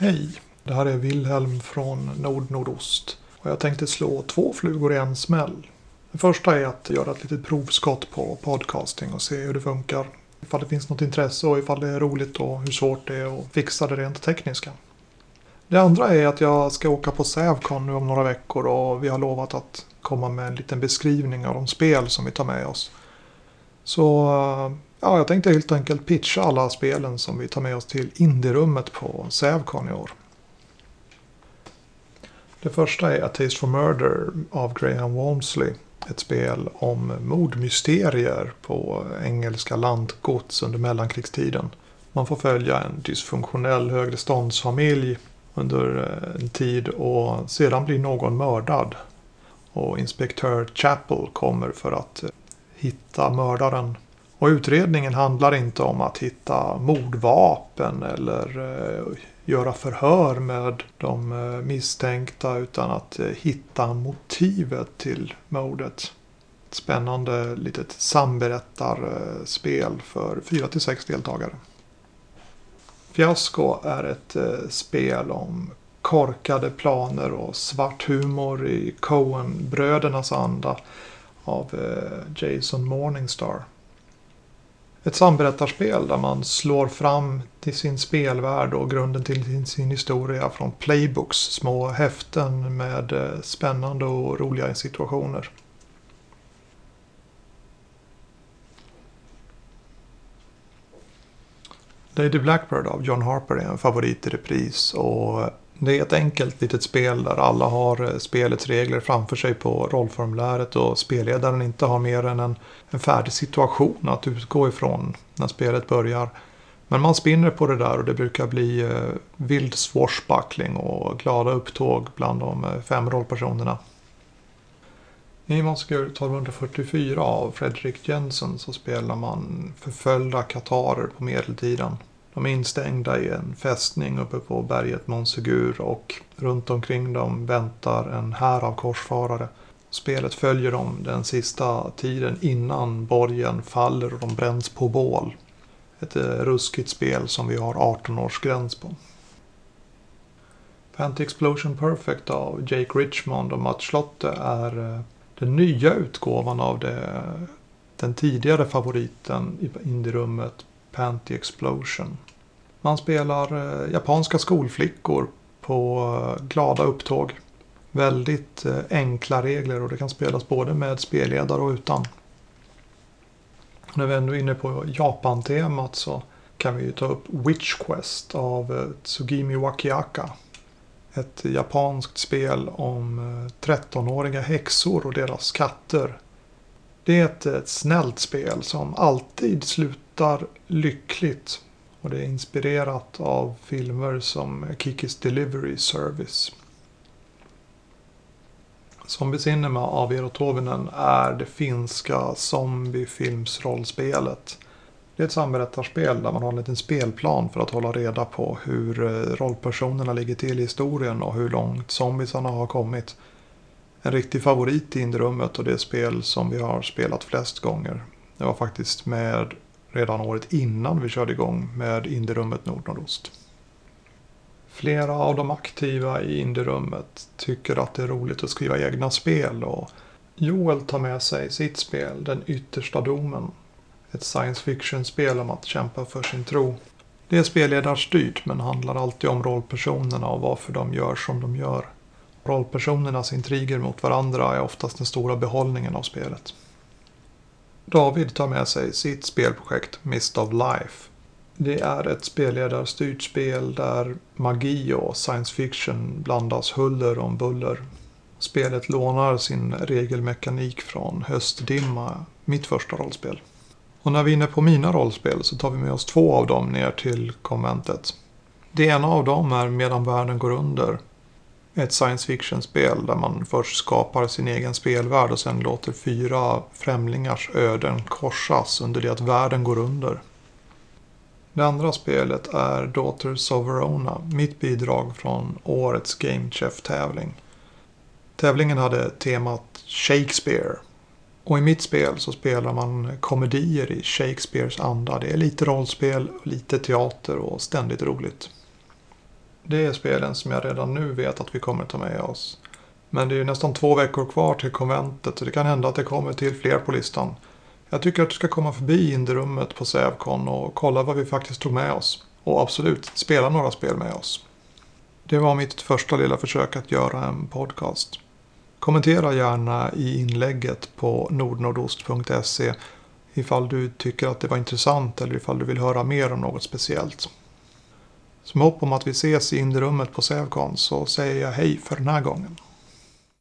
Hej, det här är Wilhelm från Nordnordost. Och jag tänkte slå två flugor i en smäll. Det första är att göra ett litet provskott på podcasting och se hur det funkar. Ifall det finns något intresse och ifall det är roligt och hur svårt det är att fixa det rent tekniska. Det andra är att jag ska åka på Sävcon nu om några veckor och vi har lovat att komma med en liten beskrivning av de spel som vi tar med oss. Så ja, jag tänkte helt enkelt pitcha alla spelen som vi tar med oss till Indierummet på Sävcon i år. Det första är A Taste for Murder av Graham Walmsley. Ett spel om mordmysterier på engelska lantgods under mellankrigstiden. Man får följa en dysfunktionell högreståndsfamilj under eh, en tid och sedan blir någon mördad. Och inspektör Chapel kommer för att eh, hitta mördaren. Och utredningen handlar inte om att hitta mordvapen eller eh, göra förhör med de eh, misstänkta utan att eh, hitta motivet till mordet. Ett spännande litet samberättarspel för 4-6 deltagare. Fiasko är ett spel om korkade planer och svart humor i Coen-brödernas anda av Jason Morningstar. Ett samberättarspel där man slår fram till sin spelvärld och grunden till sin historia från playbooks, små häften med eh, spännande och roliga situationer. Lady Blackbird av John Harper är en favorit i repris och eh, det är ett enkelt litet spel där alla har eh, spelets regler framför sig på rollformuläret och spelledaren inte har mer än en, en färdig situation att utgå ifrån när spelet börjar. Men man spinner på det där och det brukar bli eh, vild swashbuckling och glada upptåg bland de eh, fem rollpersonerna. I Monster 1244 av Fredrik Jensen så spelar man förföljda katarer på medeltiden. De är instängda i en fästning uppe på berget Monsegur och runt omkring dem väntar en här av korsfarare. Spelet följer dem den sista tiden innan borgen faller och de bränns på bål. Ett eh, ruskigt spel som vi har 18-årsgräns på. Panty Explosion Perfect av Jake Richmond och Mats Schlotte är eh, den nya utgåvan av det, den tidigare favoriten i indierummet Panty Explosion. Man spelar eh, japanska skolflickor på eh, glada upptåg. Väldigt eh, enkla regler och det kan spelas både med spelledare och utan. När vi ändå är inne på Japan-temat så kan vi ta upp Witch Quest av eh, Tsugimi Wakiaka. Ett japanskt spel om eh, 13-åriga häxor och deras katter. Det är ett, ett snällt spel som alltid slutar lyckligt och det är inspirerat av filmer som Kikis Delivery Service. Som besinner mig av Eero Tovinen är det finska zombiefilmsrollspelet. Det är ett samberättarspel där man har en liten spelplan för att hålla reda på hur eh, rollpersonerna ligger till i historien och hur långt zombiesarna har kommit. En riktig favorit i Indierummet och det spel som vi har spelat flest gånger. Det var faktiskt med redan året innan vi körde igång med Indierummet Nordnordost. Flera av de aktiva i Indierummet tycker att det är roligt att skriva egna spel och Joel tar med sig sitt spel Den yttersta domen. Ett science fiction-spel om att kämpa för sin tro. Det är spelledarstyrt men handlar alltid om rollpersonerna och varför de gör som de gör. Rollpersonernas intriger mot varandra är oftast den stora behållningen av spelet. David tar med sig sitt spelprojekt Mist of Life. Det är ett spelledarstyrt spel där magi och science fiction blandas huller om buller. Spelet lånar sin regelmekanik från Höstdimma, mitt första rollspel. Och när vi är inne på mina rollspel så tar vi med oss två av dem ner till konventet. Det ena av dem är Medan världen går under ett science fiction-spel där man först skapar sin egen spelvärld och sen låter fyra främlingars öden korsas under det att världen går under. Det andra spelet är Daughters of Verona, mitt bidrag från årets Game Chef-tävling. Tävlingen hade temat Shakespeare. Och i mitt spel så spelar man komedier i Shakespeares anda. Det är lite rollspel, lite teater och ständigt roligt. Det är spelen som jag redan nu vet att vi kommer ta med oss. Men det är ju nästan två veckor kvar till konventet så det kan hända att det kommer till fler på listan. Jag tycker att du ska komma förbi Indierummet på Sävcon och kolla vad vi faktiskt tog med oss. Och absolut, spela några spel med oss. Det var mitt första lilla försök att göra en podcast. Kommentera gärna i inlägget på nordnordost.se ifall du tycker att det var intressant eller ifall du vill höra mer om något speciellt. Som hopp om att vi ses i Indierummet på Sävcon så säger jag hej för den här gången.